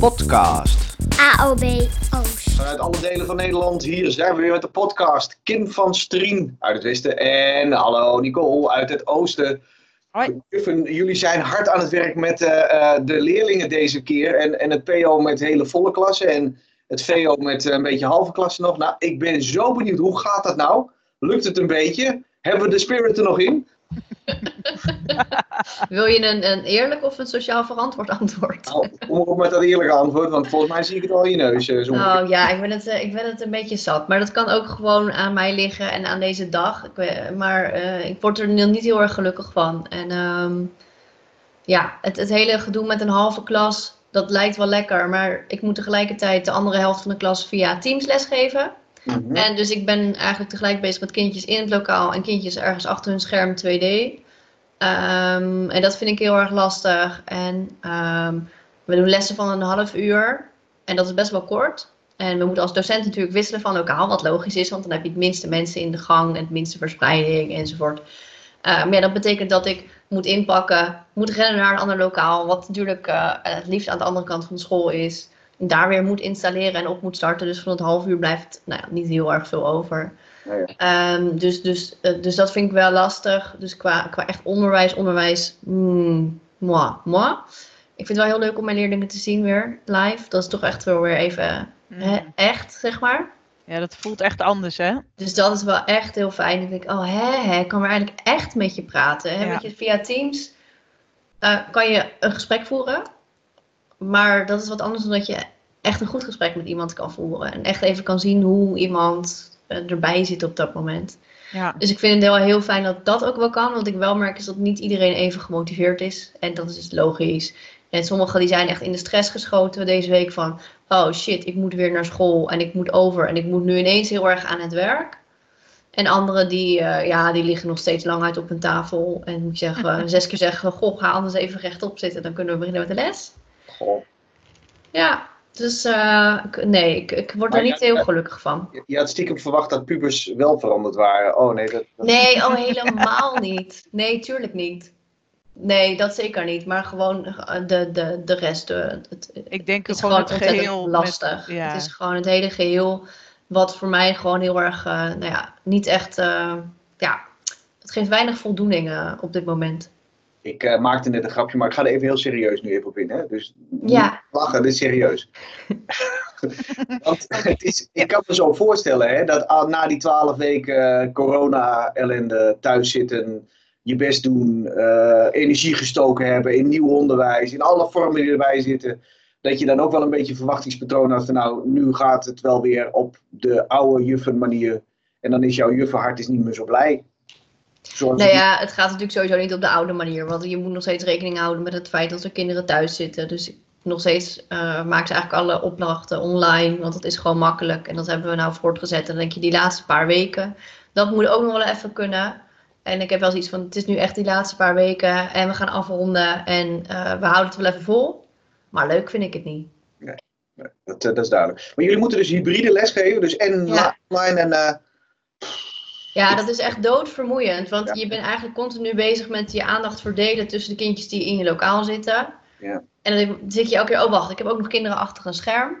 podcast. AOB Oost. Vanuit alle delen van Nederland, hier zijn we weer met de podcast. Kim van Strien uit het westen en hallo Nicole uit het oosten. Hoi. Jullie zijn hard aan het werk met eh, eh, de leerlingen deze keer. En, en het PO met hele volle klassen en het VO met eh, een beetje halve klassen nog. Nou, ik ben zo benieuwd, hoe gaat dat nou? Lukt het een beetje? Hebben we de spirit er nog in? Wil je een, een eerlijk of een sociaal verantwoord antwoord? Nou, kom op met dat eerlijke antwoord, want volgens mij zie ik het al in je neus. eh, zo. Oh ja, ik ben, het, eh, ik ben het een beetje zat. Maar dat kan ook gewoon aan mij liggen en aan deze dag. Ik, maar eh, ik word er niet heel erg gelukkig van. En ehm, ja, het, het hele gedoe met een halve klas, dat lijkt wel lekker. Maar ik moet tegelijkertijd de andere helft van de klas via Teams lesgeven. Mhm. En dus ik ben eigenlijk tegelijk bezig met kindjes in het lokaal en kindjes ergens achter hun scherm 2D. Ehm, en dat vind ik heel erg lastig. En ehm, we doen lessen van een half uur. En dat is best wel kort. En we moeten als docent natuurlijk wisselen van lokaal, wat logisch is, want dan heb je het minste mensen in de gang en het minste verspreiding enzovoort. Eh, maar ja, dat betekent dat ik moet inpakken, moet rennen naar een ander lokaal, wat natuurlijk eh, het liefst aan de andere kant van de school is. En daar weer moet installeren en op moet starten. Dus van het half uur blijft nou ja, niet heel erg veel over. Ja. Ehm, dus, dus, eh, dus dat vind ik wel lastig. Dus qua, qua echt onderwijs, onderwijs, mm, moi, moi. Ik vind het wel heel leuk om mijn leerlingen te zien weer live. Dat is toch echt wel weer even hè, Mm. echt, zeg maar. Ja, dat voelt echt anders, hè? Dus dat is wel echt heel fijn. Ik denk, oh hè, hè, ik kan weer eigenlijk echt met je praten. Hè? Ja. Weet je, via Teams eh, kan je een gesprek voeren. Maar dat is wat anders dan dat je echt een goed gesprek met iemand kan voeren. En echt even kan zien hoe iemand erbij zit op dat moment. Ja. Dus ik vind het wel heel fijn dat dat ook wel kan. Wat ik wel merk is dat niet iedereen even gemotiveerd is. En dat is dus logisch. En sommigen die zijn echt in de stress geschoten deze week van... Oh shit, ik moet weer naar school en ik moet over. En ik moet nu ineens heel erg aan het werk. En anderen die, eh, ja, die liggen nog steeds lang uit op hun tafel. En moet je zeggen, zes keer zeggen... Goh, ga anders even rechtop zitten. Dan kunnen we beginnen met de les. Goh. Ja, dus eh, ik- nee, ik, ik word er niet heel gelukkig van. Je- Je had stiekem verwacht dat pubers wel veranderd waren. Oh nee, dat, dat- Nee, oh helemaal niet. Nee, tuurlijk niet. Nee, dat zeker niet. Maar gewoon eh, de, de, de rest. De, het, Ik denk het is gewoon gewoon het geheel. met- lastig. ja. Het is gewoon het hele geheel wat voor mij gewoon heel erg, eh, nou ja, niet echt, eh, ja, het geeft weinig voldoening op dit moment. Ik eh, maakte net een grapje, maar ik ga er even heel serieus nu even op in. Hè? Dus Ja. lachen, dit is serieus. Want het is, ik kan me zo voorstellen hè, dat na die twaalf weken corona-ellende thuis zitten, je best doen, eh, energie gestoken hebben in nieuw onderwijs, in alle vormen die erbij zitten, dat je dan ook wel een beetje verwachtingspatroon had van nou, nu gaat het wel weer op de oude juffenmanier. En dan is jouw juffenhart is niet meer zo blij. Zoals Nou ja, het gaat natuurlijk sowieso niet op de oude manier. Want je moet nog steeds rekening houden met het feit dat er kinderen thuis zitten. Dus nog steeds maken ze eigenlijk alle opdrachten online. Want dat is gewoon makkelijk. En dat hebben we nou voortgezet. En dan denk je die laatste paar weken. Dat moet ook nog wel even kunnen. En ik heb wel zoiets van, het is nu echt die laatste paar weken. En we gaan afronden. En eh, we houden het wel even vol. Maar leuk vind ik het niet. Dat, eh, dat is duidelijk. Maar jullie moeten dus hybride lesgeven, dus en Ja. online en... Ja, dat is echt doodvermoeiend. Want Ja. je bent eigenlijk continu bezig met je aandacht verdelen tussen de kindjes die in je lokaal zitten. Ja. En dan zit je elke keer, oh wacht, ik heb ook nog kinderen achter een scherm.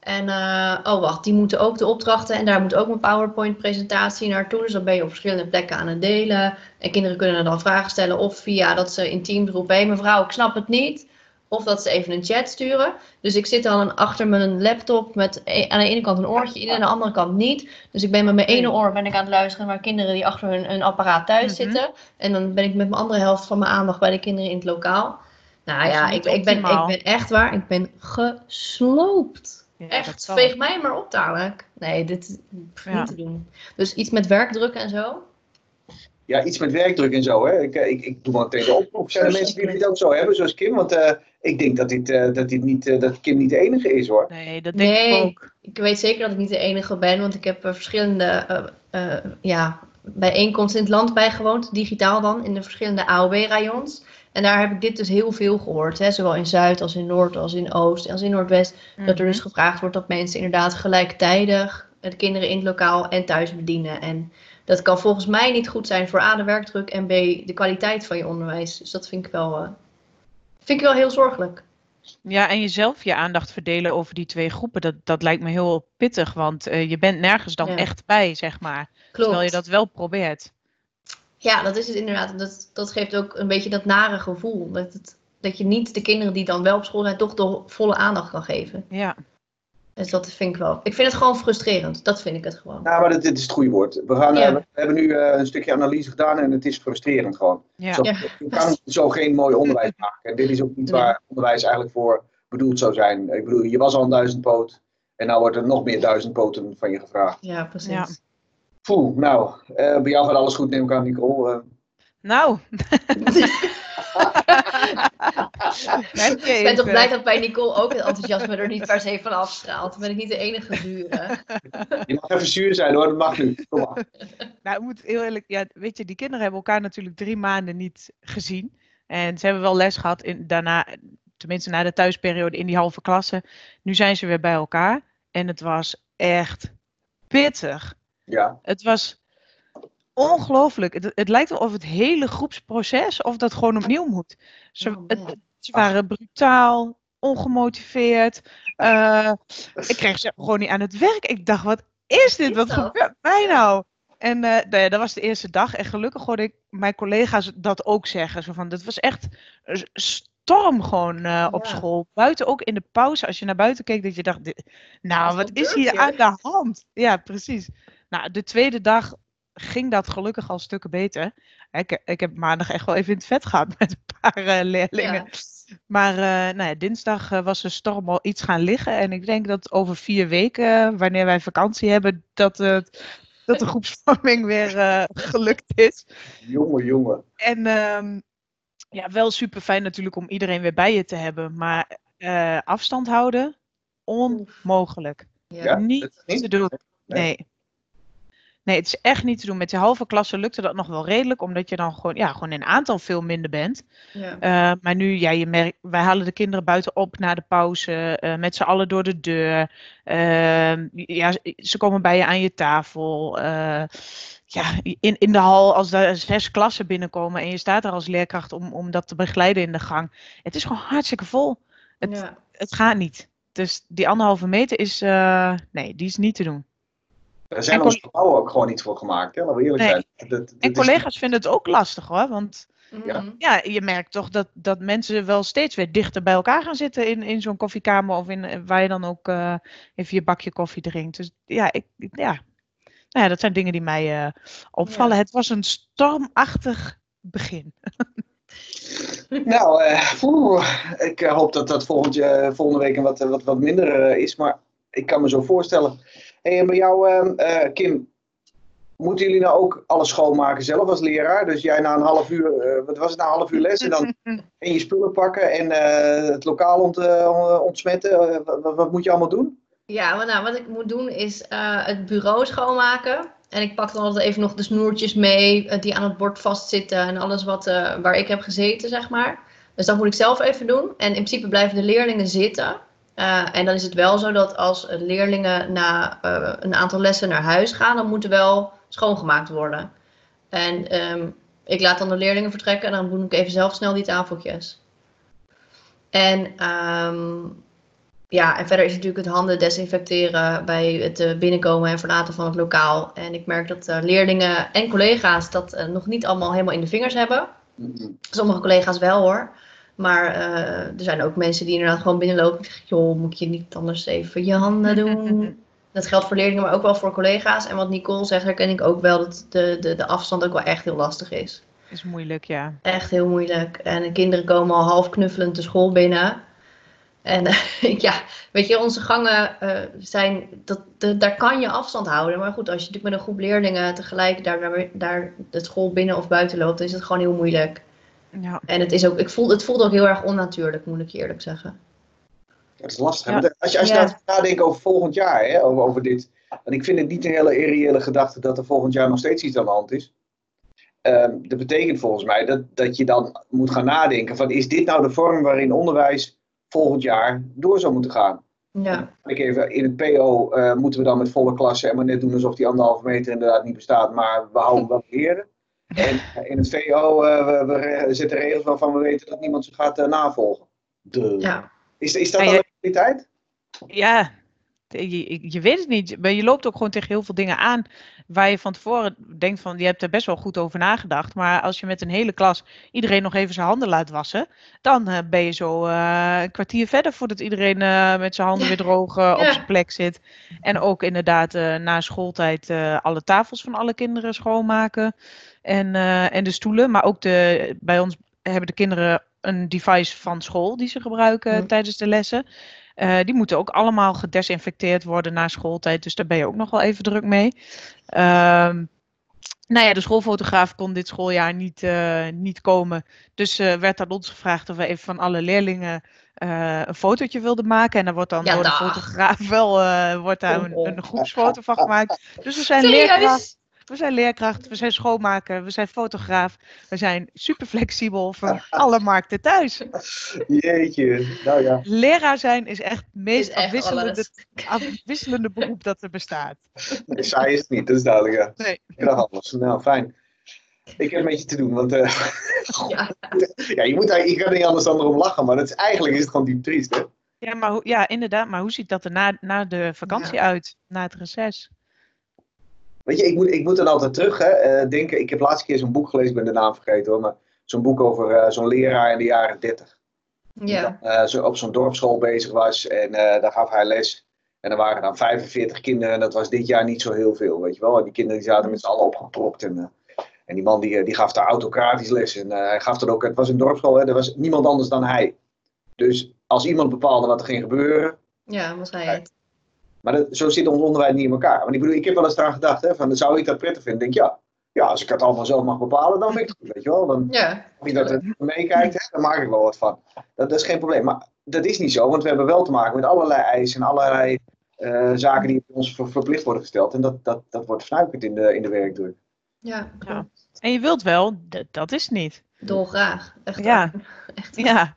En eh, oh wacht, die moeten ook de opdrachten en daar moet ook mijn PowerPoint-presentatie naartoe. Dus dan ben je op verschillende plekken aan het delen. En kinderen kunnen dan vragen stellen of via dat ze in Teams roepen, hé mevrouw, ik snap het niet. Of dat ze even een chat sturen. Dus ik zit dan achter mijn laptop met e- aan de ene kant een oortje in en aan de andere kant niet. Dus ik ben met mijn ene oor ben ik aan het luisteren naar kinderen die achter hun, hun apparaat thuis Mhm. zitten. En dan ben ik met mijn andere helft van mijn aandacht bij de kinderen in het lokaal. Nou ja, ik, ik, ben, ik ben echt waar, ik ben gesloopt. Ja, echt, veeg mij maar op dadelijk. Nee, dit is Ja. niet te doen. Dus iets met werkdruk en zo. Ja, iets met werkdruk en zo. Hè? Ik, eh, ik, ik doe wel de oproep. Zijn er mensen die dit ook zo hebben, zoals Kim? Want eh, ik denk dat, dit, eh, dat, dit niet, eh, dat Kim niet de enige is hoor. Nee, dat denk Nee. ik ook. Ik weet zeker dat ik niet de enige ben, want ik heb verschillende eh, eh, ja, bijeenkomsten in het land bijgewoond, digitaal dan, in de verschillende AOB-rayons. En daar heb ik dit dus heel veel gehoord, hè? zowel in Zuid als in Noord, als in Oost, als in Noordwest. Dat er dus Mhm. gevraagd wordt dat mensen inderdaad gelijktijdig de kinderen in het lokaal en thuis bedienen. En dat kan volgens mij niet goed zijn voor A, de werkdruk en B, de kwaliteit van je onderwijs. Dus dat vind ik wel, eh, vind ik wel heel zorgelijk. Ja, en jezelf je aandacht verdelen over die twee groepen, dat, dat lijkt me heel pittig, want eh, je bent nergens dan Ja. echt bij, zeg maar. Klopt. Terwijl je dat wel probeert. Ja, dat is het inderdaad. Dat, dat geeft ook een beetje dat nare gevoel. Dat, het, dat je niet de kinderen die dan wel op school zijn, toch de volle aandacht kan geven. Ja, Dus dat vind ik wel. Ik vind het gewoon frustrerend. Dat vind ik het gewoon. Nou, maar dit, dit is het goede woord. We, gaan, eh, Ja. we hebben nu eh, een stukje analyse gedaan en het is frustrerend gewoon. ja. Zo, Ja. Je kan zo geen mooi onderwijs maken. En dit is ook niet Nee. waar onderwijs eigenlijk voor bedoeld zou zijn. Ik bedoel, je was al een duizendpoot en nou wordt er nog meer duizendpoten van je gevraagd. Ja, precies. Ja. Poeh, nou, eh, bij jou gaat alles goed, neem ik aan, Nicole. Eh, Nou. Ik ben toch blij dat bij Nicole ook het enthousiasme er niet per se van afstraalt. Dan ben ik niet de enige zure. je mag even zuur zijn hoor, dat mag nu. Kom maar. Nou, ik moet heel eerlijk, ja, weet je, die kinderen hebben elkaar natuurlijk drie maanden niet gezien. En ze hebben wel les gehad in, daarna, tenminste na de thuisperiode in die halve klasse. Nu zijn ze weer bij elkaar. En het was echt pittig. Ja, Het was ongelooflijk. Het, het lijkt wel of het hele groepsproces, of dat gewoon opnieuw moet. Ze, Oh, het- man. het- ze waren brutaal, ongemotiveerd. Eh, ik kreeg ze gewoon niet aan het werk. Ik dacht, wat is dit? Wat dat? gebeurt mij nou? En eh, nou ja, dat was de eerste dag. En gelukkig hoorde ik mijn collega's dat ook zeggen. Zo van, dit was echt een storm gewoon eh, op school. Buiten ook in de pauze, als je naar buiten keek, dat je dacht, nou, Wat wat is hier aan de hand? Ja, precies. Nou, de tweede dag ging dat gelukkig al stukken beter. Ik, ik heb maandag echt wel even in het vet gehad met een paar eh, leerlingen. Ja. Maar eh, nou ja, dinsdag eh, was de storm al iets gaan liggen. En ik denk dat over vier weken, wanneer wij vakantie hebben, dat, het dat de groepsvorming weer eh, gelukt is. jongen, jongen. En ehm, ja, wel super fijn natuurlijk om iedereen weer bij je te hebben. Maar eh, afstand houden, onmogelijk. Ja. Niet, te doen. Nee. Nee. Nee, het is echt niet te doen. Met die halve klasse lukte dat nog wel redelijk, omdat je dan gewoon, ja, gewoon in aantal veel minder bent. Ja. Eh, maar nu, ja, je merkt, wij halen de kinderen buiten op na de pauze, eh, met z'n allen door de deur. Ehm, ja, ze komen bij je aan je tafel. Eh, ja, in, in de hal, als er zes klassen binnenkomen en je staat er als leerkracht om, om dat te begeleiden in de gang. Het is gewoon hartstikke vol. Het, Ja. het gaat niet. Dus die anderhalve meter is, nee, die is niet te doen. Daar zijn En onze gebouwen ook gewoon niet voor gemaakt, hè? laten we eerlijk Nee. zijn. Dat, dat En is- collega's vinden het ook lastig hoor, want Ja. Mhm. ja, je merkt toch dat, dat mensen wel steeds weer dichter bij elkaar gaan zitten in, in zo'n koffiekamer of in, waar je dan ook eh, even je bakje koffie drinkt. Dus ja, ik, ja. Nou ja, dat zijn dingen die mij eh, opvallen. Ja. Het was een stormachtig begin. Nou, eh, poeh, ik hoop dat dat volgend, volgende week een wat, wat, wat minder is, maar ik kan me zo voorstellen. Hey, en bij jou, eh, eh, Kim, moeten jullie nou ook alles schoonmaken zelf als leraar? Dus jij na een half uur, eh, wat was het, na een half uur les en dan en je spullen pakken en eh, het lokaal ont, ontsmetten? Eh, wat, wat moet je allemaal doen? Ja, maar nou, wat ik moet doen is het bureau schoonmaken. En ik pak dan altijd even nog de snoertjes mee die aan het bord vastzitten en alles wat, waar ik heb gezeten, zeg maar. Dus dat moet ik zelf even doen. En in principe blijven de leerlingen zitten. Eh, en dan is het wel zo dat als leerlingen na eh, een aantal lessen naar huis gaan, dan moet er wel schoongemaakt worden. En ehm, ik laat dan de leerlingen vertrekken en dan doe ik even zelf snel die tafeltjes. En ehm, ja, en verder is het natuurlijk het handen desinfecteren bij het eh, binnenkomen en verlaten van het lokaal. En ik merk dat leerlingen en collega's dat nog niet allemaal helemaal in de vingers hebben. Sommige collega's wel hoor. Maar eh, er zijn ook mensen die inderdaad gewoon binnenlopen. Ik zeg, joh, moet je niet anders even je handen doen? Dat geldt voor leerlingen, maar ook wel voor collega's. En wat Nicole zegt, herken ik ook wel dat de, de, de afstand ook wel echt heel lastig is. Is moeilijk, ja. Echt heel moeilijk. En de kinderen komen al half knuffelend de school binnen. En eh, ja, weet je, onze gangen eh, zijn, dat, de- daar kan je afstand houden. Maar goed, als je natuurlijk met een groep leerlingen tegelijk daar, daar, daar de school binnen of buiten loopt, dan is het gewoon heel moeilijk. Ja. En het, is ook, ik voel, het voelt ook heel erg onnatuurlijk, moet ik je eerlijk zeggen. Dat is lastig. Ja. Als je, als je Ja. nadenkt over volgend jaar, hè, over, over dit. Want ik vind het niet een hele irreële gedachte dat er volgend jaar nog steeds iets aan de hand is. Ehm, dat betekent volgens mij dat, dat je dan moet gaan nadenken van is dit nou de vorm waarin onderwijs volgend jaar door zou moeten gaan? Ja, Ik even, in het PO eh, moeten we dan met volle klassen en maar net doen alsof die anderhalve meter inderdaad niet bestaat, maar we houden wel leren. En eh, in het VO, eh, we, we zetten regels waarvan we weten dat niemand ze gaat eh, navolgen. De. ja. Is, is dat Ja, dan je- de realiteit? Ja, je, je weet het niet. Maar je loopt ook gewoon tegen heel veel dingen aan waar je van tevoren denkt van, je hebt er best wel goed over nagedacht. Maar als je met een hele klas iedereen nog even zijn handen laat wassen, dan eh, ben je zo eh, een kwartier verder voordat iedereen eh, met zijn handen weer droog op zijn plek zit. En ook inderdaad na schooltijd alle tafels van alle kinderen schoonmaken en, en de stoelen. Maar ook de, bij ons hebben de kinderen een device van school die ze gebruiken Hm. tijdens de lessen. Eh, die moeten ook allemaal gedesinfecteerd worden na schooltijd. Dus daar ben je ook nog wel even druk mee. Ehm, nou ja, de schoolfotograaf kon dit schooljaar niet, eh, niet komen. Dus eh, werd aan ons gevraagd of we even van alle leerlingen een fotootje wilden maken. En daar wordt dan Ja, door de fotograaf wel wordt daar Kom een, op. een groepsfoto van gemaakt. Dus we zijn leerkracht. We zijn leerkracht, we zijn schoonmaker, we zijn fotograaf. We zijn super flexibel voor alle markten thuis. Jeetje, nou ja. Leraar zijn is echt het meest echt afwisselende, alles. afwisselende beroep dat er bestaat. Nee, saai is het niet, dat is duidelijk. Ja. Nee. Heel anders. Nou, fijn. Ik heb een beetje te doen, want eh, Ja, ja, je, moet, daar- je kan er niet anders dan erom lachen, maar dat is, eigenlijk is het gewoon diep triest, hè? Ja, maar ja, inderdaad. Maar hoe ziet dat er na, na de vakantie uit? Na het reces? Weet je, ik moet, ik moet dan altijd terug hè, eh, denken. Ik heb laatste keer zo'n boek gelezen, ik ben de naam vergeten hoor, maar zo'n boek over eh, zo'n leraar in de jaren 30. ja. eh, zo op zo'n dorpsschool bezig was en daar gaf hij les. En er waren dan 45 kinderen en dat was dit jaar niet zo heel veel, weet je wel. En die kinderen die zaten met z'n allen opgepropt en, en die man die, die gaf daar autocratisch les. En hij gaf dat ook, het was een dorpsschool, hè, er was niemand anders dan hij. Dus als iemand bepaalde wat er ging gebeuren, ja, was hij het. Maar dat, zo zit ons onderwijs niet in elkaar. Want ik bedoel, ik heb wel eens eraan gedacht, hè, van, zou ik dat prettig vinden? Ik denk, ja, ja, als ik het allemaal zelf mag bepalen, dan vind ik het goed, weet je wel. Dan, Ja, Als je dat er meekijkt, hè, dan maak ik wel wat van. Dat, dat is geen probleem. Maar dat is niet zo, want we hebben wel te maken met allerlei eisen en allerlei eh, zaken die ons ver- verplicht worden gesteld. En dat, dat, dat wordt fnuikend in de, in de werkdruk. ja, Ja. En je wilt wel, dat is niet. dolgraag. Echt Ja. Echt. Ja.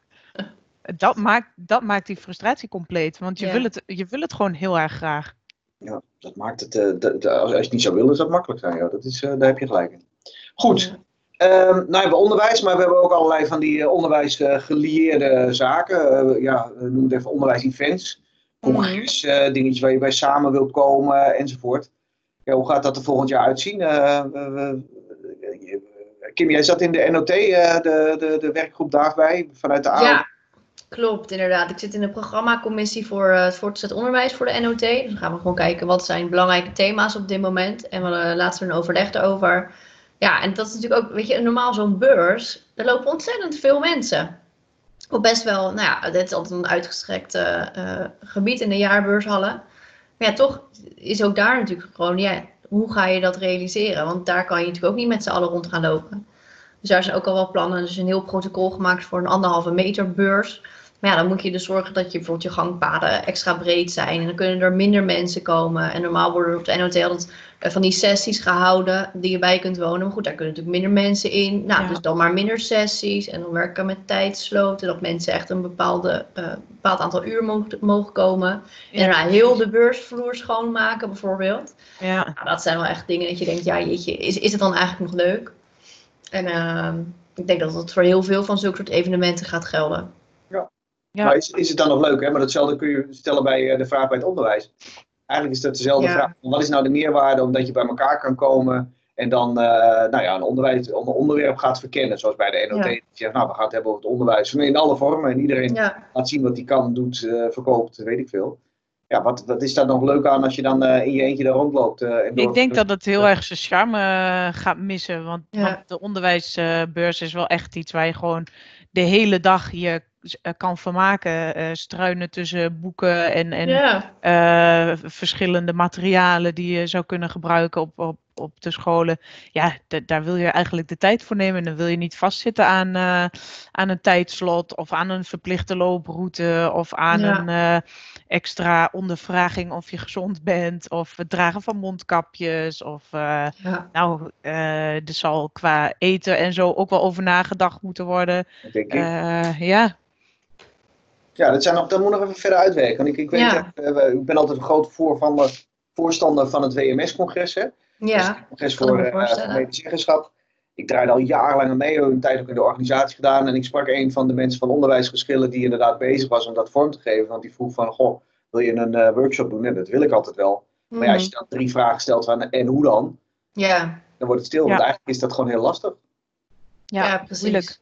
Dat maakt, dat maakt die frustratie compleet. Want je, Ja. wil het, je wil het gewoon heel erg graag. Ja, dat maakt het, eh, als je het niet zou willen, is dat makkelijk zijn. Ja. Dat is, eh, daar heb je gelijk in. Goed. Ehm, nou hebben we onderwijs, maar we hebben ook allerlei van die onderwijs onderwijsgelieerde zaken. Eh, ja, eh, noem het even onderwijs-events. Congres, eh, dingetjes waar je bij samen wilt komen enzovoort. Ja, hoe gaat dat er volgend jaar uitzien? Eh, eh, Kim, jij zat in de NOT, eh, de, de, de werkgroep daarbij, vanuit de AO. Ja, klopt inderdaad. Ik zit in de programmacommissie voor eh, het voortgezet onderwijs voor de NOT. Dus dan gaan we gewoon kijken wat zijn belangrijke thema's op dit moment. En we hadden laatst een overleg erover. Ja, en dat is natuurlijk ook, weet je, normaal zo'n beurs, daar lopen ontzettend veel mensen. Op best wel, nou ja, dit is altijd een uitgestrekt eh, eh, gebied in de jaarbeurshallen. Maar ja, toch is ook daar natuurlijk gewoon, ja, hoe ga je dat realiseren? Want daar kan je natuurlijk ook niet met z'n allen rond gaan lopen. Dus daar zijn ook al wel plannen. Dus een heel protocol gemaakt voor een anderhalve meter beurs. Maar ja, dan moet je dus zorgen dat je bijvoorbeeld je gangpaden extra breed zijn. En dan kunnen er minder mensen komen. En normaal worden er op de NOT eh, van die sessies gehouden die je bij kunt wonen. Maar goed, daar kunnen natuurlijk minder mensen in. Nou, Ja. dus dan maar minder sessies. En dan werken met tijdsloten. Dat mensen echt een bepaalde, eh, bepaald aantal uur mogen, mogen komen. En daarna heel de beursvloer schoonmaken bijvoorbeeld. Ja. Nou, dat zijn wel echt dingen dat je denkt, ja jeetje, is, is het dan eigenlijk nog leuk? En ehm, ik denk dat het voor heel veel van zulke soort evenementen gaat gelden. Ja. Maar is, is het dan nog leuk, hè? Maar datzelfde kun je stellen bij eh, de vraag bij het onderwijs. Eigenlijk is dat dezelfde Ja. vraag. Wat is nou de meerwaarde omdat je bij elkaar kan komen en dan eh, nou ja, een, onderwijs, een onderwerp gaat verkennen, zoals bij de NOT. Ja. Zegt, nou, we gaan het hebben over het onderwijs in alle vormen en iedereen Ja, laat zien wat hij kan, doet, eh, verkoopt, weet ik veel. Ja, wat, wat is daar nog leuk aan als je dan eh, in je eentje daar rondloopt? eh, en door- Ik denk dat het heel erg zijn charme gaat missen. Want, Ja. want de onderwijsbeurs is wel echt iets waar je gewoon de hele dag je kan vermaken. eh, struinen tussen boeken en, en ja. eh, verschillende materialen die je zou kunnen gebruiken op, op, op de scholen. Ja, da- daar wil je eigenlijk de tijd voor nemen. En dan wil je niet vastzitten aan, eh, aan een tijdslot of aan een verplichte looproute of aan Ja. een eh, extra ondervraging of je gezond bent of het dragen van mondkapjes of eh, ja. nou, eh, er zal qua eten en zo ook wel over nagedacht moeten worden. denk ik. Eh, ja, Ja, dat, zijn nog, dat moet nog even verder uitwerken. Want ik, ik, weet, Ja. eh, we- ik ben altijd een groot voorstander, voorstander van het WMS-congres. hè. Ja. het congres voor, eh, voor medezeggenschap. ik draaide al jarenlang mee, een tijd ook in de organisatie gedaan. En ik sprak een van de mensen van onderwijsgeschillen die inderdaad bezig was om dat vorm te geven. Want die vroeg van, goh, wil je een eh, workshop doen? En dat wil ik altijd wel. Maar ja, als je dan drie vragen stelt van, en hoe dan? Ja, Dan wordt het stil, want Ja. eigenlijk is dat gewoon heel lastig. Ja, ja, precies. moeilijk.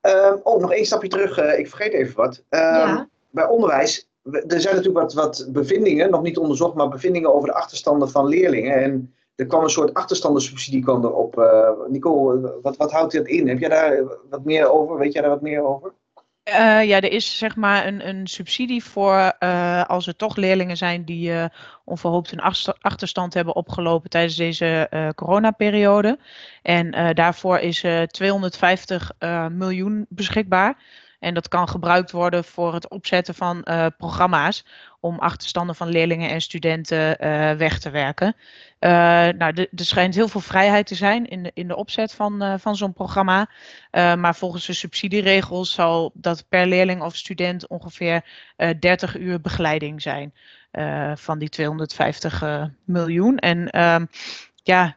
Ehm, oh, nog één stapje terug. eh, ik vergeet even wat. Ehm, Ja. Bij onderwijs, er zijn natuurlijk wat, wat bevindingen, nog niet onderzocht, maar bevindingen over de achterstanden van leerlingen. En er kwam een soort achterstandensubsidie kwam erop. Eh Nicole, wat, wat houdt dit in? Heb jij daar wat meer over? Weet jij daar wat meer over? Eh, ja, er is zeg maar een, een subsidie voor eh, als er toch leerlingen zijn die eh, onverhoopt een achtersta- achterstand hebben opgelopen tijdens deze coronaperiode. En daarvoor is eh 250 eh, miljoen beschikbaar. En dat kan gebruikt worden voor het opzetten van eh, programma's om achterstanden van leerlingen en studenten eh, weg te werken. Eh, nou, er schijnt heel veel vrijheid te zijn in de, in de opzet van, van zo'n programma. Maar volgens de subsidieregels zal dat per leerling of student ongeveer uh, 30 uur begeleiding zijn van die 250 uh, miljoen. En um, ja,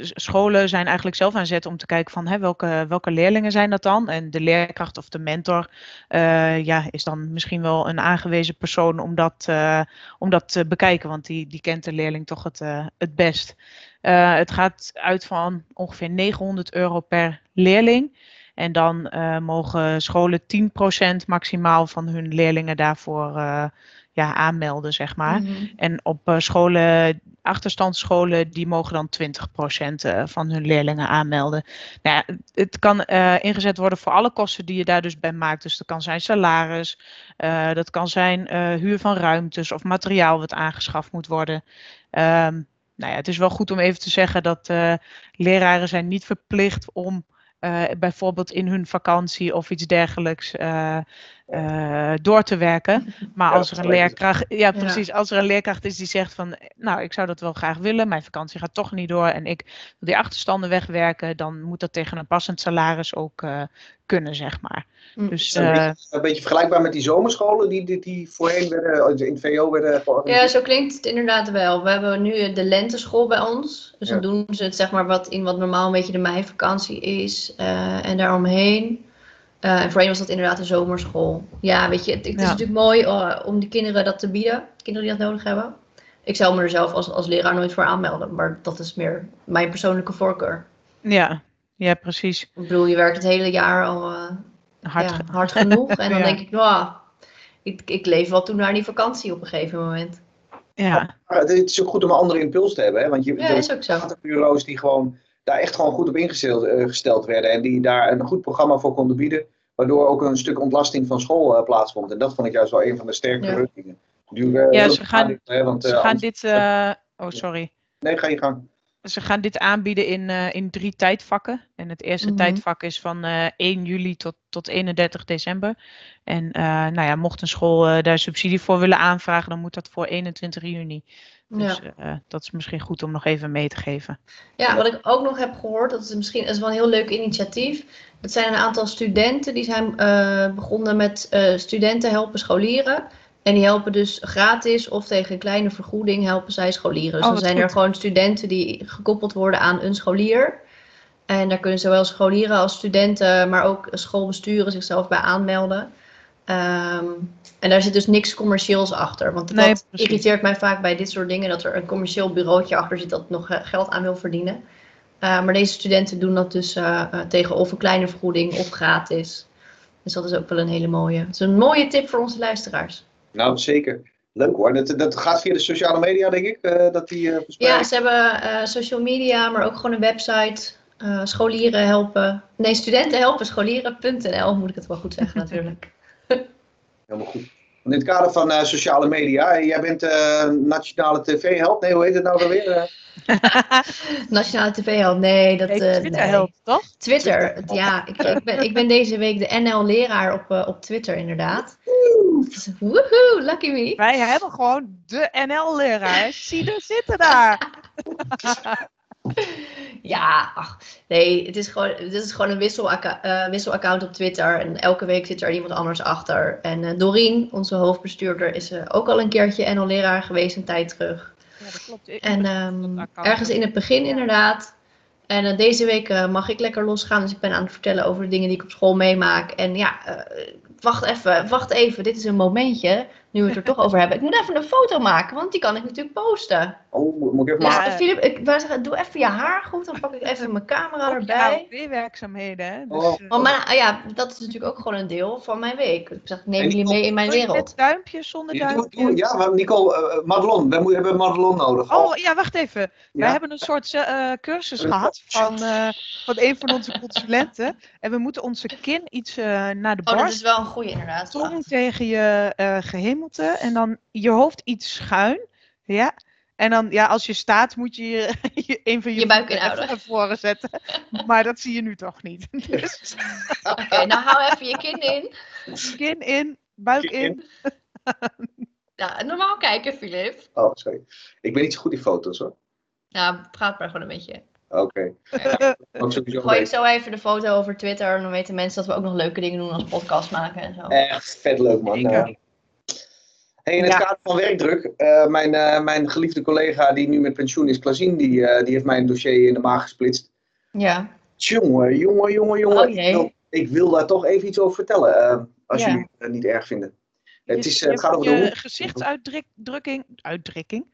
scholen zijn eigenlijk zelf aan zet om te kijken van hè, welke, welke leerlingen zijn dat dan? En de leerkracht of de mentor uh, ja, is dan misschien wel een aangewezen persoon om dat, uh, om dat te bekijken, want die, die kent de leerling toch het, uh, het best. Het gaat uit van ongeveer 900 euro per leerling. En dan mogen scholen 10% maximaal van hun leerlingen daarvoor ja, aanmelden, zeg maar. Mhm. En op uh, scholen, achterstandsscholen, die mogen dan 20% uh, van hun leerlingen aanmelden. Nou ja, het kan uh, ingezet worden voor alle kosten die je daar dus bij maakt. Dus dat kan zijn salaris, uh, dat kan zijn uh, huur van ruimtes of materiaal wat aangeschaft moet worden. Um, nou ja, het is wel goed om even te zeggen dat leraren zijn niet verplicht om uh, bijvoorbeeld in hun vakantie of iets dergelijks uh, uh, door te werken. Maar Ja, als er een leerkracht, ja precies, als er een leerkracht is die zegt van, nou ik zou dat wel graag willen, mijn vakantie gaat toch niet door en ik wil die achterstanden wegwerken, dan moet dat tegen een passend salaris ook uh, kunnen, zeg maar. Mm. Dus Een uh, beetje, een beetje vergelijkbaar met die zomerscholen die, die, die voorheen werden, in het VO werden Ja, georganiseerd. zo klinkt het inderdaad wel. We hebben nu de lenteschool bij ons. Dus Ja. dan doen ze het zeg maar wat in wat normaal een beetje de meivakantie is. eh, en daaromheen. Eh, en voorheen was dat inderdaad de zomerschool. Ja, weet je, het, het is natuurlijk mooi eh, om die kinderen dat te bieden. Kinderen die dat nodig hebben. Ik zou me er zelf als, als leraar nooit voor aanmelden. Maar dat is meer mijn persoonlijke voorkeur. ja, ja, precies. Ik bedoel, je werkt het hele jaar al eh, Hard, ja, hard genoeg. En dan Ja. denk ik, nou, ik, ik leef wel toe naar die vakantie op een gegeven moment. ja. Maar het is ook goed om een andere impuls te hebben. Hè? Want je, Ja, er is ook zo. aantal bureaus die gewoon daar echt gewoon goed op ingesteld gesteld werden. En die daar een goed programma voor konden bieden. Waardoor ook een stuk ontlasting van school eh, plaatsvond. En dat vond ik juist wel een van de sterke Ja. Nu, eh, Ja, ze gaan- hè, want, Ze eh, gaan anders- dit, eh, oh sorry. Nee, ga je gang. Ze gaan dit aanbieden in, eh, in drie tijdvakken. En het eerste Mhm. tijdvak is van eh 1 juli tot, tot 31 december. En eh, nou ja, mocht een school eh, daar subsidie voor willen aanvragen, dan moet dat voor 21 juni. Dus Ja. eh, dat is misschien goed om nog even mee te geven. Ja, wat ik ook nog heb gehoord, dat is misschien dat is wel een heel leuk initiatief. Dat zijn een aantal studenten die zijn eh, begonnen met eh, studenten helpen scholieren. En die helpen dus gratis of tegen een kleine vergoeding helpen zij scholieren. Dus Oh, dan zijn er gewoon studenten die gekoppeld worden aan een scholier. En daar kunnen zowel scholieren als studenten, maar ook schoolbesturen zichzelf bij aanmelden. Ehm, en daar zit dus niks commercieels achter. Want Nee, dat precies. irriteert mij vaak bij dit soort dingen, dat er een commercieel bureautje achter zit dat nog eh, geld aan wil verdienen. Uh, maar deze studenten doen dat dus uh, tegen of een kleine vergoeding of gratis. Dus dat is ook wel een hele mooie. Het is een mooie tip voor onze luisteraars. Nou, zeker. Leuk hoor. Dat, dat gaat via de sociale media, denk ik. eh, dat die eh verspreiden. Ja, ze hebben uh, social media, maar ook gewoon een website. Uh, scholieren helpen. Nee, studenten helpen scholieren.nl, moet ik het wel goed zeggen natuurlijk. Helemaal goed. Want in het kader van eh, sociale media, jij bent eh, nationale tv-held. Nee, hoe heet het nou weer? Eh, Nationale tv helpt, nee. Dat, Nee, eh, Twitter nee. helpt, toch? Twitter, ja. Ik, ik, ben, ik ben deze week de NL-leraar op, op Twitter inderdaad. Dus, Woehoe, lucky me. Wij hebben gewoon de NL-leraar. Zie er zitten daar. Ja, ach, nee, het is gewoon, dit is gewoon een wisselacca- eh, wisselaccount op Twitter. En elke week zit er iemand anders achter. En eh Doreen, onze hoofdbestuurder, is eh, ook al een keertje NL-leraar geweest een tijd terug. Ja, dat klopt. Ik- En dat ehm, ergens in het begin inderdaad En deze week mag ik lekker losgaan. Dus ik ben aan het vertellen over de dingen die ik op school meemaak. En ja, wacht even, wacht even. Dit is een momentje. Nu we het er toch over hebben. Ik moet even een foto maken, want die kan ik natuurlijk posten. Oh, moet ik even Ja. maken? Dus, Filip, ik wou zeggen, doe even je haar goed. Dan pak ik even mijn camera erbij. werkzaamheden, hè? Dus, Oh. eh, mijn, ah ja, dat is natuurlijk ook gewoon een deel van mijn week. Ik zeg, neem jullie mee in mijn wereld. Met duimpjes, zonder Ja, doe- duimpjes? doe- ja, maar Nicole, eh, Madelon, we moeten- hebben Madelon nodig. Oh, ja, wacht even. Ja? Wij hebben een soort eh, cursus gehad van, eh, van een van onze consulenten. En we moeten onze kin iets eh, naar de Oh, dat borst, is wel een goede inderdaad. tong tegen je eh en dan je hoofd iets schuin. Ja. En dan, ja, als je staat, moet je, je, je een van je, Je buik naar voren zetten. Maar dat zie je nu toch niet. Dus Oké, nou hou even je kin in. kin in, buik Kin in. Nou, normaal kijken, Filip. Oh, sorry. Ik ben niet zo goed in foto's hoor. Nou, praat maar gewoon een beetje. Oké. Ook sowieso Gooi ik zo even de foto over Twitter. Dan weten mensen dat we ook nog leuke dingen doen als podcast maken en zo. Echt vet leuk man. Hey, in het Ja. kader van werkdruk, eh, mijn, eh, mijn geliefde collega die nu met pensioen is, Klazien, die, eh, die heeft mijn dossier in de maag gesplitst. Ja. Jongen, jongen, jongen, jongen. Oh, ik, wil, ik wil daar toch even iets over vertellen, eh, als Ja. jullie het niet erg vinden. Het, is, eh, het gaat over de gezichtsuitdrukking, uitdrukking,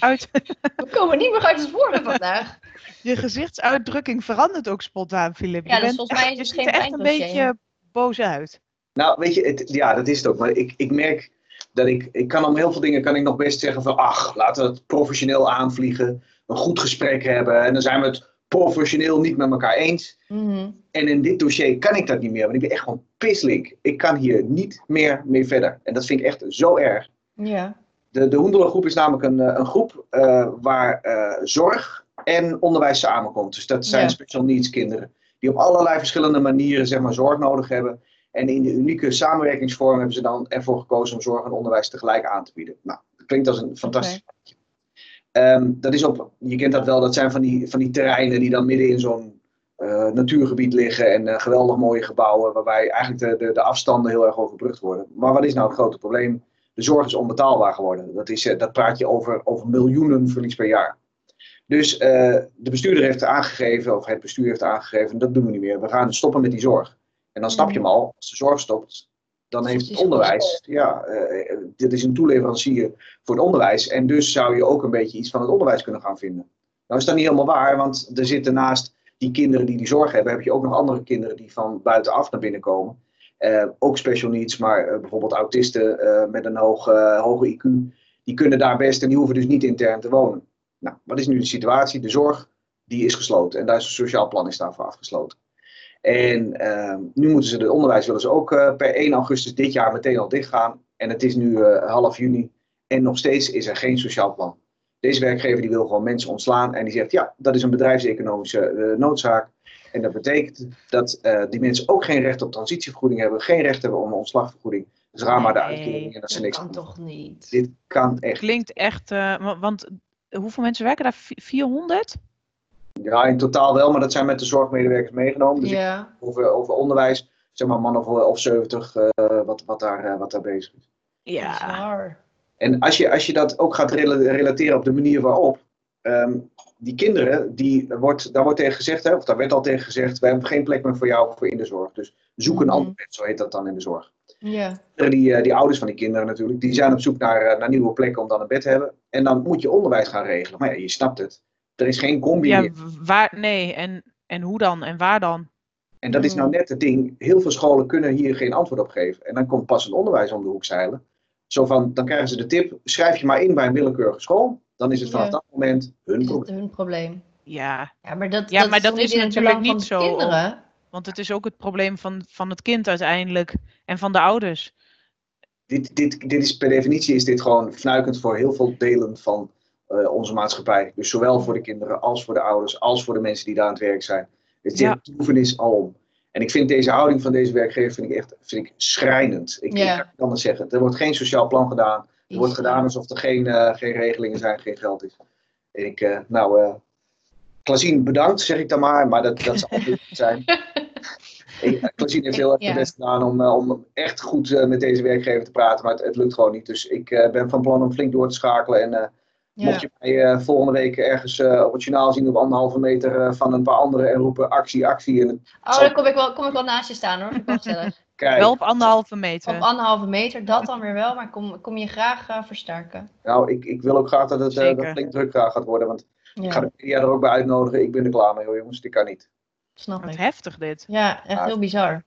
uit, We komen niet meer uit het woorden vandaag. je gezichtsuitdrukking verandert ook spontaan, Filip. Ja, je dus bent volgens mij is echt, het ziet er echt een beetje boos uit. Nou, weet je, het, ja, dat is het ook. Maar ik, ik merk dat ik, ik kan om heel veel dingen kan ik nog best zeggen van, ach, laten we het professioneel aanvliegen, een goed gesprek hebben en dan zijn we het professioneel niet met elkaar eens. Mhm. En in dit dossier kan ik dat niet meer, want ik ben echt gewoon pislink. Ik kan hier niet meer mee verder. En dat vind ik echt zo erg. Ja. De, de Hoendelengroep is namelijk een, eh, een groep eh, waar eh, zorg en onderwijs samenkomt. Dus dat zijn Ja. special needs kinderen. Die op allerlei verschillende manieren zeg maar, zorg nodig hebben. En in de unieke samenwerkingsvorm hebben ze dan ervoor gekozen om zorg en onderwijs tegelijk aan te bieden. Nou, dat klinkt als een fantastisch. Ehm, dat is op, je kent dat wel, dat zijn van die, van die terreinen die dan midden in zo'n eh, natuurgebied liggen en eh, geweldig mooie gebouwen, waarbij eigenlijk de, de, de afstanden heel erg overbrugd worden. Maar wat is nou het grote probleem? De zorg is onbetaalbaar geworden. Dat, is, eh, dat praat je over, over miljoenen verlies per jaar. Dus de bestuurder heeft aangegeven, of het bestuur heeft aangegeven, dat doen we niet meer. We gaan stoppen met die zorg. En dan snap je hem al, als de zorg stopt, dan heeft het onderwijs, ja, eh, dit is een toeleverancier voor het onderwijs. En dus zou je ook een beetje iets van het onderwijs kunnen gaan vinden. Nou is dat niet helemaal waar, want er zitten naast die kinderen die die zorg hebben, heb je ook nog andere kinderen die van buitenaf naar binnen komen. Eh, ook special needs, maar eh, bijvoorbeeld autisten eh, met een hoge, hoge IQ, die kunnen daar best en die hoeven dus niet intern te wonen. Nou, wat is nu de situatie? De zorg, die is gesloten en daar is een sociaal plan is daarvoor afgesloten. En ehm, nu moeten ze het onderwijs willen ze ook eh, per 1 augustus dit jaar meteen al dichtgaan. En het is nu eh, half juni en nog steeds is er geen sociaal plan. Deze werkgever die wil gewoon mensen ontslaan en die zegt ja, dat is een bedrijfseconomische eh, noodzaak. En dat betekent dat eh, die mensen ook geen recht op transitievergoeding hebben, geen recht hebben om een ontslagvergoeding. Dus raar maar de Nee, uitkering en dat ze Dat niks kan doen. toch niet? Dit kan echt. Klinkt echt, eh, wa- want hoeveel mensen werken daar? Vi- 400? Ja, in totaal wel, maar dat zijn met de zorgmedewerkers meegenomen. Dus Ja. over, over onderwijs, zeg maar man of, of 70 eh, wat, wat, daar, eh, wat daar bezig is. Ja. En als je, als je dat ook gaat rela- relateren op de manier waarop, ehm, die kinderen, die wordt, daar wordt tegen gezegd, hè, of daar werd al tegen gezegd, wij hebben geen plek meer voor jou voor in de zorg. Dus zoek een Mhm. ander bed, zo heet dat dan in de zorg. Ja. Die, eh, die ouders van die kinderen natuurlijk, die zijn op zoek naar, naar nieuwe plekken om dan een bed te hebben. En dan moet je onderwijs gaan regelen. Maar ja, je snapt het. Er is geen combi Ja, waar, nee, en, en hoe dan? En waar dan? En dat is nou net het ding. Heel veel scholen kunnen hier geen antwoord op geven. En dan komt passend onderwijs om de hoek zeilen. Zo van, dan krijgen ze de tip, schrijf je maar in bij een willekeurige school. Dan is het vanaf Ja. dat moment hun Is probleem. het hun probleem? Ja, Ja, maar dat, Ja, dat maar is dat is natuurlijk niet zo. kinderen. want het is ook het probleem van, van het kind uiteindelijk. En van de ouders. Dit, dit, dit is, per definitie is dit gewoon fnuikend voor heel veel delen van eh, onze maatschappij. Dus zowel voor de kinderen als voor de ouders, als voor de mensen die daar aan het werk zijn. Dus Ja. dit droevenis alom. En ik vind deze houding van deze werkgever vind ik echt vind ik schrijnend. Ik, Ja. ik kan het anders zeggen. Er wordt geen sociaal plan gedaan. Er wordt gedaan alsof er geen, eh, geen regelingen zijn, geen geld is. En ik, eh, nou, eh Klazien, bedankt, zeg ik dan maar, maar dat, dat zal niet zijn. Klazien heeft heel erg Ja. het best gedaan om, om echt goed met deze werkgever te praten, maar het, het lukt gewoon niet. Dus ik ben van plan om flink door te schakelen en eh, Mocht je mij eh, volgende week ergens eh, op het journaal zien op anderhalve meter eh, van een paar anderen en roepen actie, actie. En, Oh, dan kom ik wel, kom ik wel naast je staan hoor. Gezellig. kijk, Wel op anderhalve meter. Op anderhalve meter, dat dan weer wel, maar kom, kom je graag versterken. nou, ik, ik wil ook graag dat het dat flink druk graag gaat worden. Want ik ga Ja, de media er ook bij uitnodigen. Ik ben er klaar mee hoor jongens, dit kan niet. snap Wat ik. heftig dit. Ja, echt heel bizar.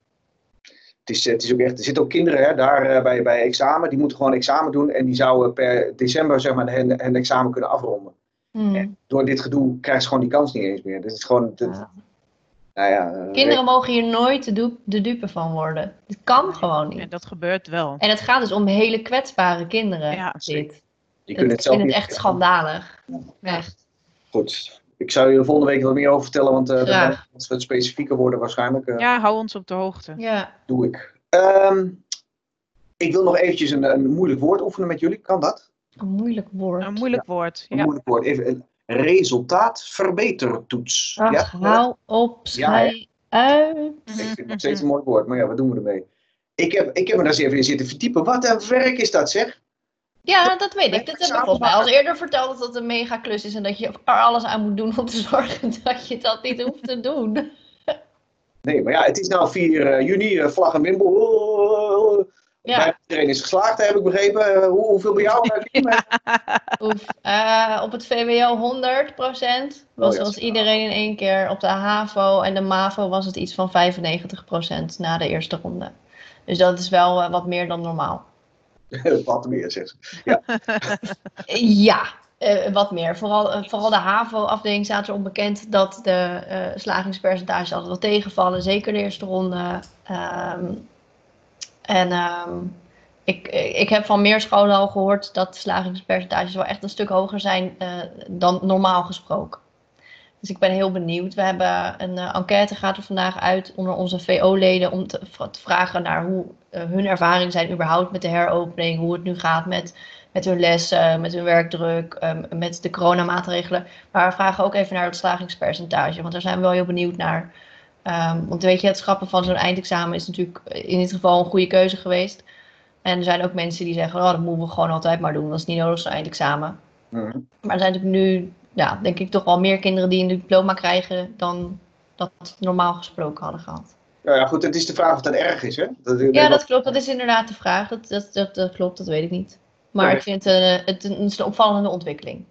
Het is, het is ook echt, er zitten ook kinderen hè, daar eh, bij, bij examen, die moeten gewoon examen doen en die zouden per december zeg maar, hun, hun examen kunnen afronden. Hmm. Door dit gedoe krijgen ze gewoon die kans niet eens meer. Dit is gewoon, dit, Ja. nou ja, eh, Kinderen mogen hier nooit de, dupe van worden. Het kan gewoon En niet. dat gebeurt wel. En het gaat dus om hele kwetsbare kinderen. Ja, dit. je Ik kunt het zelf vind het niet echt schandalig. Ja. Echt. Goed. Ik zou je er volgende week wat meer over vertellen, want eh dan als we het specifieker worden waarschijnlijk. eh, Ja, hou ons op de hoogte. Ja. doe ik. Ehm, ik wil nog eventjes een, een moeilijk woord oefenen met jullie. Kan dat? Een moeilijk woord. Een moeilijk woord. Een Ja. moeilijk woord. Even een resultaatverbetertoets. Ach, ja? hou op, schij uit. Ik vind het nog steeds een mooi woord, maar ja, wat doen we ermee? Ik heb, ik heb me daar eens even in zitten verdiepen. Wat een werk is dat, zeg? Ja, dat weet ik. Dit heb ik volgens mij al eerder verteld dat het een mega klus is en dat je er alles aan moet doen om te zorgen dat je dat niet hoeft te doen. Nee, maar ja, het is nou 4 eh, juni, eh, vlag en wimpel. Ja, iedereen is geslaagd, heb ik begrepen. Eh, hoe, hoeveel bij jou? Kim? oef. Eh, op het VWO 100 procent. Was, Oh ja. was iedereen in één keer. Op de HAVO en de MAVO was het iets van 95 procent na de eerste ronde. Dus dat is wel wat meer dan normaal. Wat meer, zeg ze. Ja, eh, wat meer. Vooral, eh, vooral de HAVO-afdeling staat er onbekend dat de eh slagingspercentages altijd wel tegenvallen. Zeker de eerste ronde. Ehm, en ehm, ik, ik heb van meer scholen al gehoord dat slagingspercentages wel echt een stuk hoger zijn dan normaal gesproken. Dus ik ben heel benieuwd. We hebben een enquête gaat er vandaag uit onder onze VO-leden om te, te vragen naar hoe hun ervaring zijn überhaupt met de heropening, hoe het nu gaat met, met hun lessen, met hun werkdruk, ehm, met de coronamaatregelen. Maar we vragen ook even naar het slagingspercentage, want daar zijn we wel heel benieuwd naar. Ehm, want weet je, het schrappen van zo'n eindexamen is natuurlijk in dit geval een goede keuze geweest. En er zijn ook mensen die zeggen, oh, dat moeten we gewoon altijd maar doen, dat is niet nodig zo'n eindexamen. Maar er zijn natuurlijk nu, ja, denk ik toch wel meer kinderen die een diploma krijgen dan dat normaal gesproken hadden gehad. Nou ja, goed, het is de vraag of dat erg is, hè? Dat, Ja, dat klopt. Dat is inderdaad de vraag. Dat, dat, dat, dat klopt, dat weet ik niet. Maar ik vind eh, het een, het is een opvallende ontwikkeling.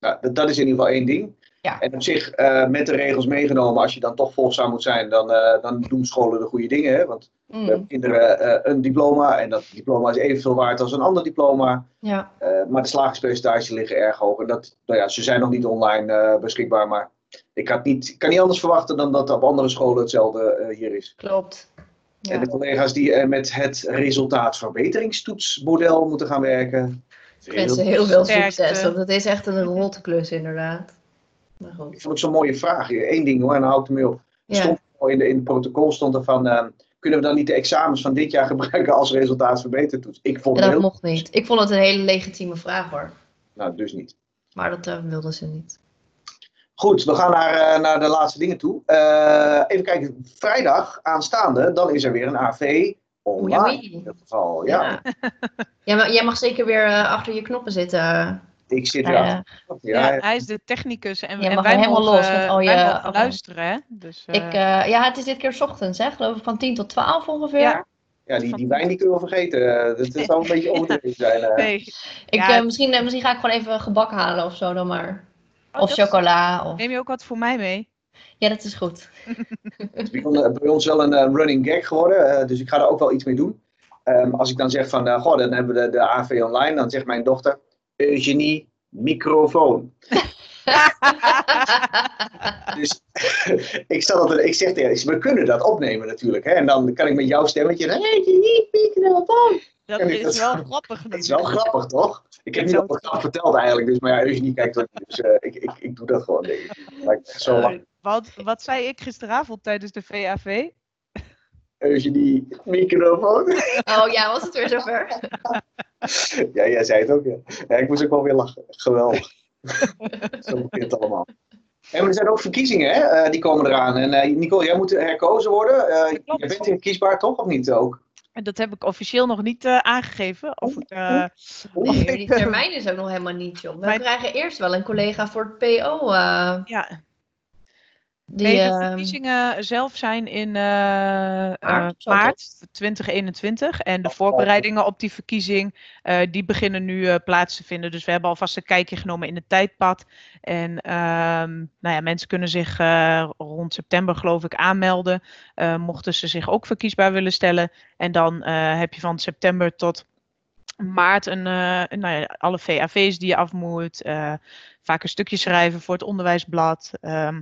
Nou, dat, dat is in ieder geval één ding. Ja. En op zich, eh, met de regels meegenomen, als je dan toch volgzaam moet zijn, dan, eh, dan doen scholen de goede dingen. Hè? Want Mm, we hebben kinderen een diploma en dat diploma is evenveel waard als een ander diploma. ja. Maar de slagingspercentages liggen erg hoog. En dat, nou ja, ze zijn nog niet online beschikbaar, maar ik, had niet, ik kan niet anders verwachten dan dat op andere scholen hetzelfde eh, hier is. Klopt. Ja. En de collega's die eh, met het resultaatverbeteringstoetsmodel moeten gaan werken. Ik wens ze heel veel succes, want het is echt een rotte klus inderdaad. Maar goed. Ik vond het zo'n mooie vraag. Eén ding hoor, en dan hou ik ermee op. Ja. stond in, de, in het protocol stond er van, eh, kunnen we dan niet de examens van dit jaar gebruiken als resultaatverbetertoets? Ik vond het Dat heel... mocht niet. Ik vond het een hele legitieme vraag hoor. Nou, dus niet. Maar dat eh, wilden ze niet. Goed, we gaan naar, eh, naar de laatste dingen toe. Eh, even kijken, vrijdag aanstaande, dan is er weer een AV online. Oei, oei. In dat geval, ja. Ja. Ja, maar jij mag zeker weer eh, achter je knoppen zitten. Ik zit. Ja, Ja, hij is de technicus en, en mag wij helemaal mogen, los met al je wij mogen afval. luisteren. Hè? Dus, eh, ik, eh, ja, het is dit keer 's ochtends, hè? geloof ik, van 10 tot 12 ongeveer. Ja. ja die, die wijn die kunnen we vergeten. Dat, zou een beetje overdreven zijn. eh. nee. Ik, Ja, eh, misschien, misschien ga ik gewoon even gebak halen of zo dan maar. Oh, of chocola. Of... Neem je ook wat voor mij mee? Ja, dat is goed. Het is bij ons- bij ons wel een eh, running gag geworden, eh, dus ik ga er ook wel iets mee doen. Ehm, als ik dan zeg van, eh, goh, dan hebben we de, de AV online, dan zegt mijn dochter, Eugenie, microfoon. Dus ik, stel dat, ik zeg tegen we kunnen dat opnemen natuurlijk. Hè? En dan kan ik met jouw stemmetje, Eugenie, microfoon. Dat is dat- wel grappig. Het is wel grappig, toch? Ik heb Ik niet zou op de grap verteld eigenlijk, dus, maar ja, Eugenie kijkt ook niet. Dus eh, ik, ik, ik doe dat gewoon, denk ik. Lijkt echt zo lang. Wat, wat zei ik gisteravond tijdens de VAV? Eugenie, microfoon. Oh ja, was het weer zover? Ja, jij zei het ook, ja. ja ik moest ook wel weer lachen. Geweldig. Zo begint het allemaal. En er zijn ook verkiezingen, hè? eh, die komen eraan. En eh, Nicole, jij moet herkozen worden. Eh, je bent kiesbaar toch, of niet ook? En dat heb ik officieel nog niet eh, aangegeven. Of die termijn is ook nog helemaal niet, joh. We Mijn- krijgen eerst wel een collega voor het PO. eh, ja, die, nee, de ehm, verkiezingen zelf zijn in eh, eh, Maart, zo maart 2021. En de voorbereidingen op die verkiezing, eh, die beginnen nu plaats te vinden. Dus we hebben alvast een kijkje genomen in het tijdpad. En ehm, nou ja, mensen kunnen zich rond september, geloof ik, aanmelden. mochten ze zich ook verkiesbaar willen stellen. En dan heb je van september tot maart een, nou ja, alle VAV's die je af moet. vaak een stukje schrijven voor het onderwijsblad. ehm,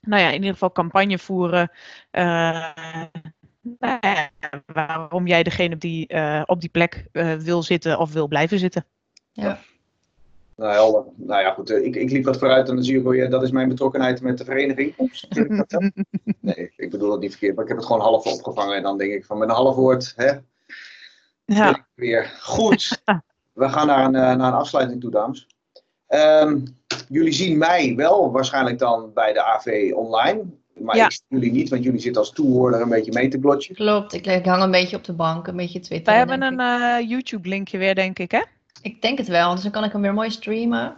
nou ja, in ieder geval campagne voeren. eh, nou ja, waarom jij degene op die, eh, op die plek eh, wil zitten of wil blijven zitten. Nou, helder. nou ja, goed. Ik, ik liep wat vooruit en dan zie weer, dat is mijn betrokkenheid met de vereniging. Dat? Nee, ik bedoel het niet verkeerd, maar ik heb het gewoon half opgevangen. En dan denk ik van met een half woord, hè, Ja, weer. Goed, we gaan naar een, naar een afsluiting toe, dames. Ehm, jullie zien mij wel waarschijnlijk dan bij de AV online. Maar Ja. ik zie jullie niet, want jullie zitten als toehoorder een beetje mee te blotje. Klopt, ik, ik hang een beetje op de bank, een beetje Twitter. wij hebben een eh, YouTube-linkje weer, denk ik, hè? Ik denk het wel, dus dan kan ik hem weer mooi streamen.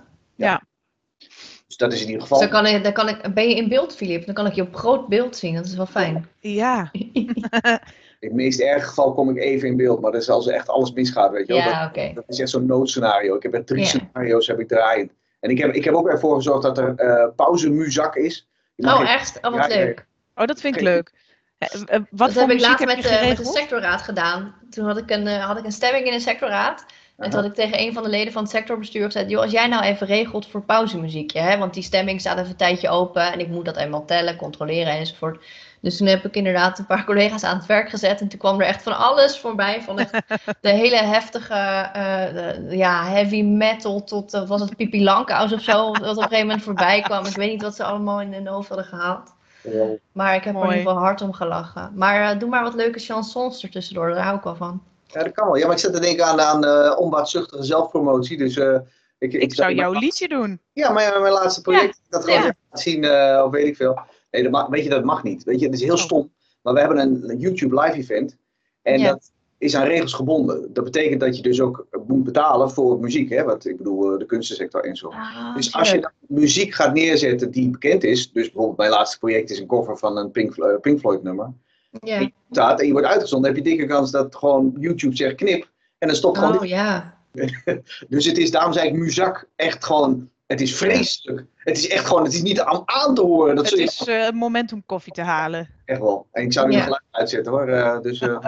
Dus dat is in ieder geval. Dus dan kan ik, dan kan ik, ben je in beeld, Filip? Dan kan ik je op groot beeld zien, dat is wel fijn. Ja, In het meest erge geval kom ik even in beeld, maar dat is als echt alles misgaat, weet je wel. Dat- ja, oké. Dat is echt zo'n noodscenario. Ik heb er drie Ja. scenario's heb ik draaiend. En ik heb, ik heb ook ervoor gezorgd dat er eh pauzemuzak is. Oh, even- echt? Oh, wat Ja, leuk. oh, dat vind ik leuk. Eh, eh, wat dat voor heb ik muziek laatst heb met, de, met de geregeld? sectorraad gedaan. Toen had ik, een, eh, had ik een stemming in een sectorraad. En toen had ik tegen een van de leden van het sectorbestuur gezegd: Joh, als jij nou even regelt voor pauzemuziekje, hè, want die stemming staat even een tijdje open en ik moet dat eenmaal tellen, controleren enzovoort. Dus toen heb ik inderdaad een paar collega's aan het werk gezet en toen kwam er echt van alles voorbij. Van echt de hele heftige, eh, de- ja, heavy metal tot, eh, was het Pipi Langkous of zo, wat op een gegeven moment voorbij kwam. Ik weet niet wat ze allemaal in hun hoofd hadden gehaald. Ja. Maar ik heb er in ieder geval hard om gelachen. Maar eh, doe maar wat leuke chansons ertussendoor, daar hou ik wel van. Ja, dat kan wel. Ja, maar ik zit te denken aan, aan eh, onbaatzuchtige zelfpromotie. Dus eh, ik, Ik zou jouw mijn- liedje doen. Ja, maar mijn laatste project. Dat gewoon Ja. zien, eh, of weet ik veel. Nee, dat mag, weet je, dat mag niet. Weet je, het is heel Oh. stom. Maar we hebben een YouTube live event. En Ja. dat is aan regels gebonden. Dat betekent dat je dus ook moet betalen voor muziek. Hè? Wat ik bedoel, eh, de kunstensector en zo. Ah, Dus als je muziek gaat neerzetten die bekend is, dus bijvoorbeeld mijn laatste project is een cover van een Pink, Pink Floyd nummer, Ja. staat en je wordt uitgezonden, heb je dikke kans dat gewoon YouTube zegt knip en dan stopt gewoon. Oh ja. Dus het is, daarom zei ik muzak echt gewoon, het is vreselijk. Het is echt gewoon, het is niet aan, aan te horen. Dat Het is eh, een moment om koffie te halen. echt wel. En ik zou nu Ja. nog geluid uitzetten hoor, eh, dus eh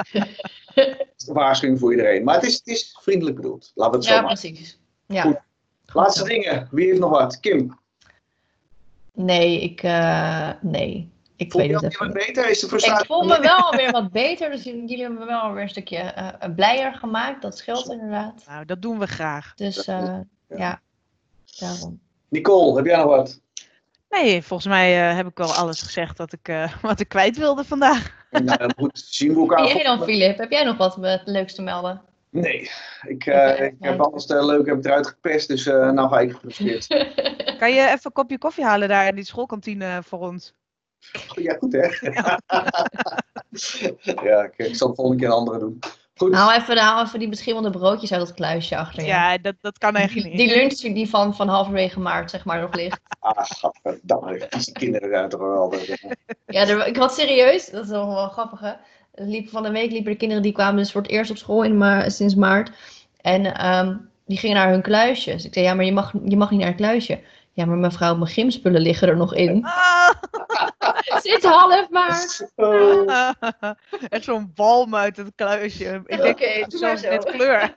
waarschuwing voor iedereen. Maar het is, het is vriendelijk bedoeld, laten we het zo Ja, maken. precies. Ja. Goed. Laatste zo. dingen, wie heeft nog wat? Kim, Nee, ik, eh, nee. Ik voel weet je het even wat beter? Is de frustratie... Ik voel me wel alweer wat beter, dus jullie hebben me wel alweer een stukje eh, blijer gemaakt. Dat scheelt inderdaad. Nou, dat doen we graag. Dus eh, ja, daarom. Nicole, heb jij nog wat? Nee, volgens mij eh, heb ik wel alles gezegd wat ik, eh, wat ik kwijt wilde vandaag. nou, goed, zien we elkaar. En jij dan, Filip? Heb jij nog wat het leuks te melden? Nee, ik, eh, ik heb alles te leuk heb eruit gepest, dus eh nou ga ik gefrustreerd. Kan je even een kopje koffie halen daar in die schoolkantine voor ons? Ja, goed hè? ja, ik, ik zal de volgende keer een andere doen. Goed. Haal even, haal even die beschimmelde broodjes uit dat kluisje achter je. Ja, dat, dat kan echt Die, niet. die lunch die van, van halverwege maart, zeg maar, nog ligt. Ah, gadverdamme, die kinderen zijn toch wel. Ja, er, ik had serieus, dat is wel, wel grappig hè. Er Liep, van de week liepen de kinderen, die kwamen dus voor het eerst op school in ma sinds maart. En ehm, die gingen naar hun kluisjes. Ik zei, ja, maar je mag, je mag niet naar het kluisje. Ja, maar mevrouw, mijn gymspullen liggen er nog in. Ah, Sinds half maart. Oh, echt zo'n walm uit het kluisje. Ik denk, maar zelfs zo. net kleur.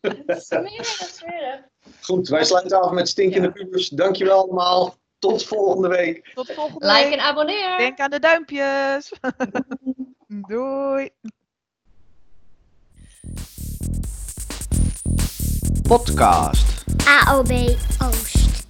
Smerig, smerig. goed, wij sluiten af met stinkende pubers. Dankjewel allemaal. Tot volgende week. Tot volgende Like week. en abonneer. Denk aan de duimpjes. Doei. Podcast. AOB Oost.